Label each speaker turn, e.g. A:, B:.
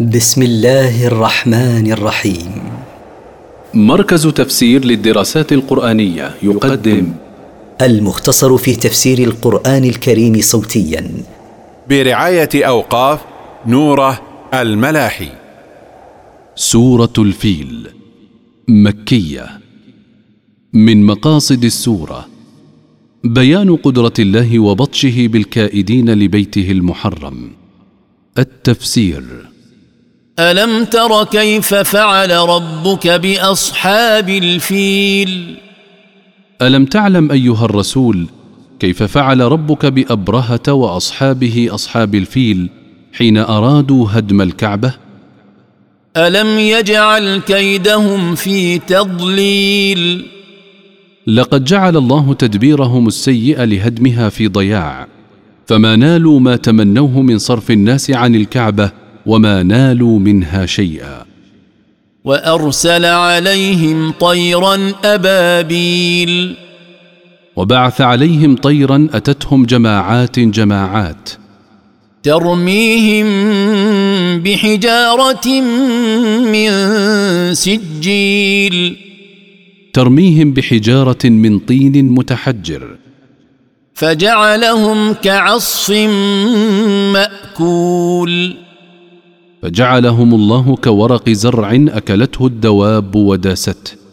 A: بسم الله الرحمن الرحيم.
B: مركز تفسير للدراسات القرآنية يقدم.
A: المختصر في تفسير القرآن الكريم صوتيا.
C: برعاية أوقاف نوره الملاحي.
B: سورة الفيل. مكية. من مقاصد السورة. بيان قدرة الله وبطشه بالكائدين لبيته المحرم. التفسير.
D: ألم تر كيف فعل ربك بأصحاب الفيل؟
B: ألم تعلم أيها الرسول كيف فعل ربك بأبرهة وأصحابه أصحاب الفيل حين أرادوا هدم الكعبة؟
D: ألم يجعل كيدهم في تضليل؟
B: لقد جعل الله تدبيرهم السيء لهدمها في ضياع فما نالوا ما تمنوه من صرف الناس عن الكعبة وما نالوا منها شيئا
D: وارسل عليهم طيرا ابابيل
B: وبعث عليهم طيرا اتتهم جماعات جماعات
D: ترميهم بحجاره من سجيل
B: ترميهم بحجاره من طين متحجر
D: فجعلهم كعصف ماكول
B: فجعلهم الله كورق زرع أكلته الدواب وداسته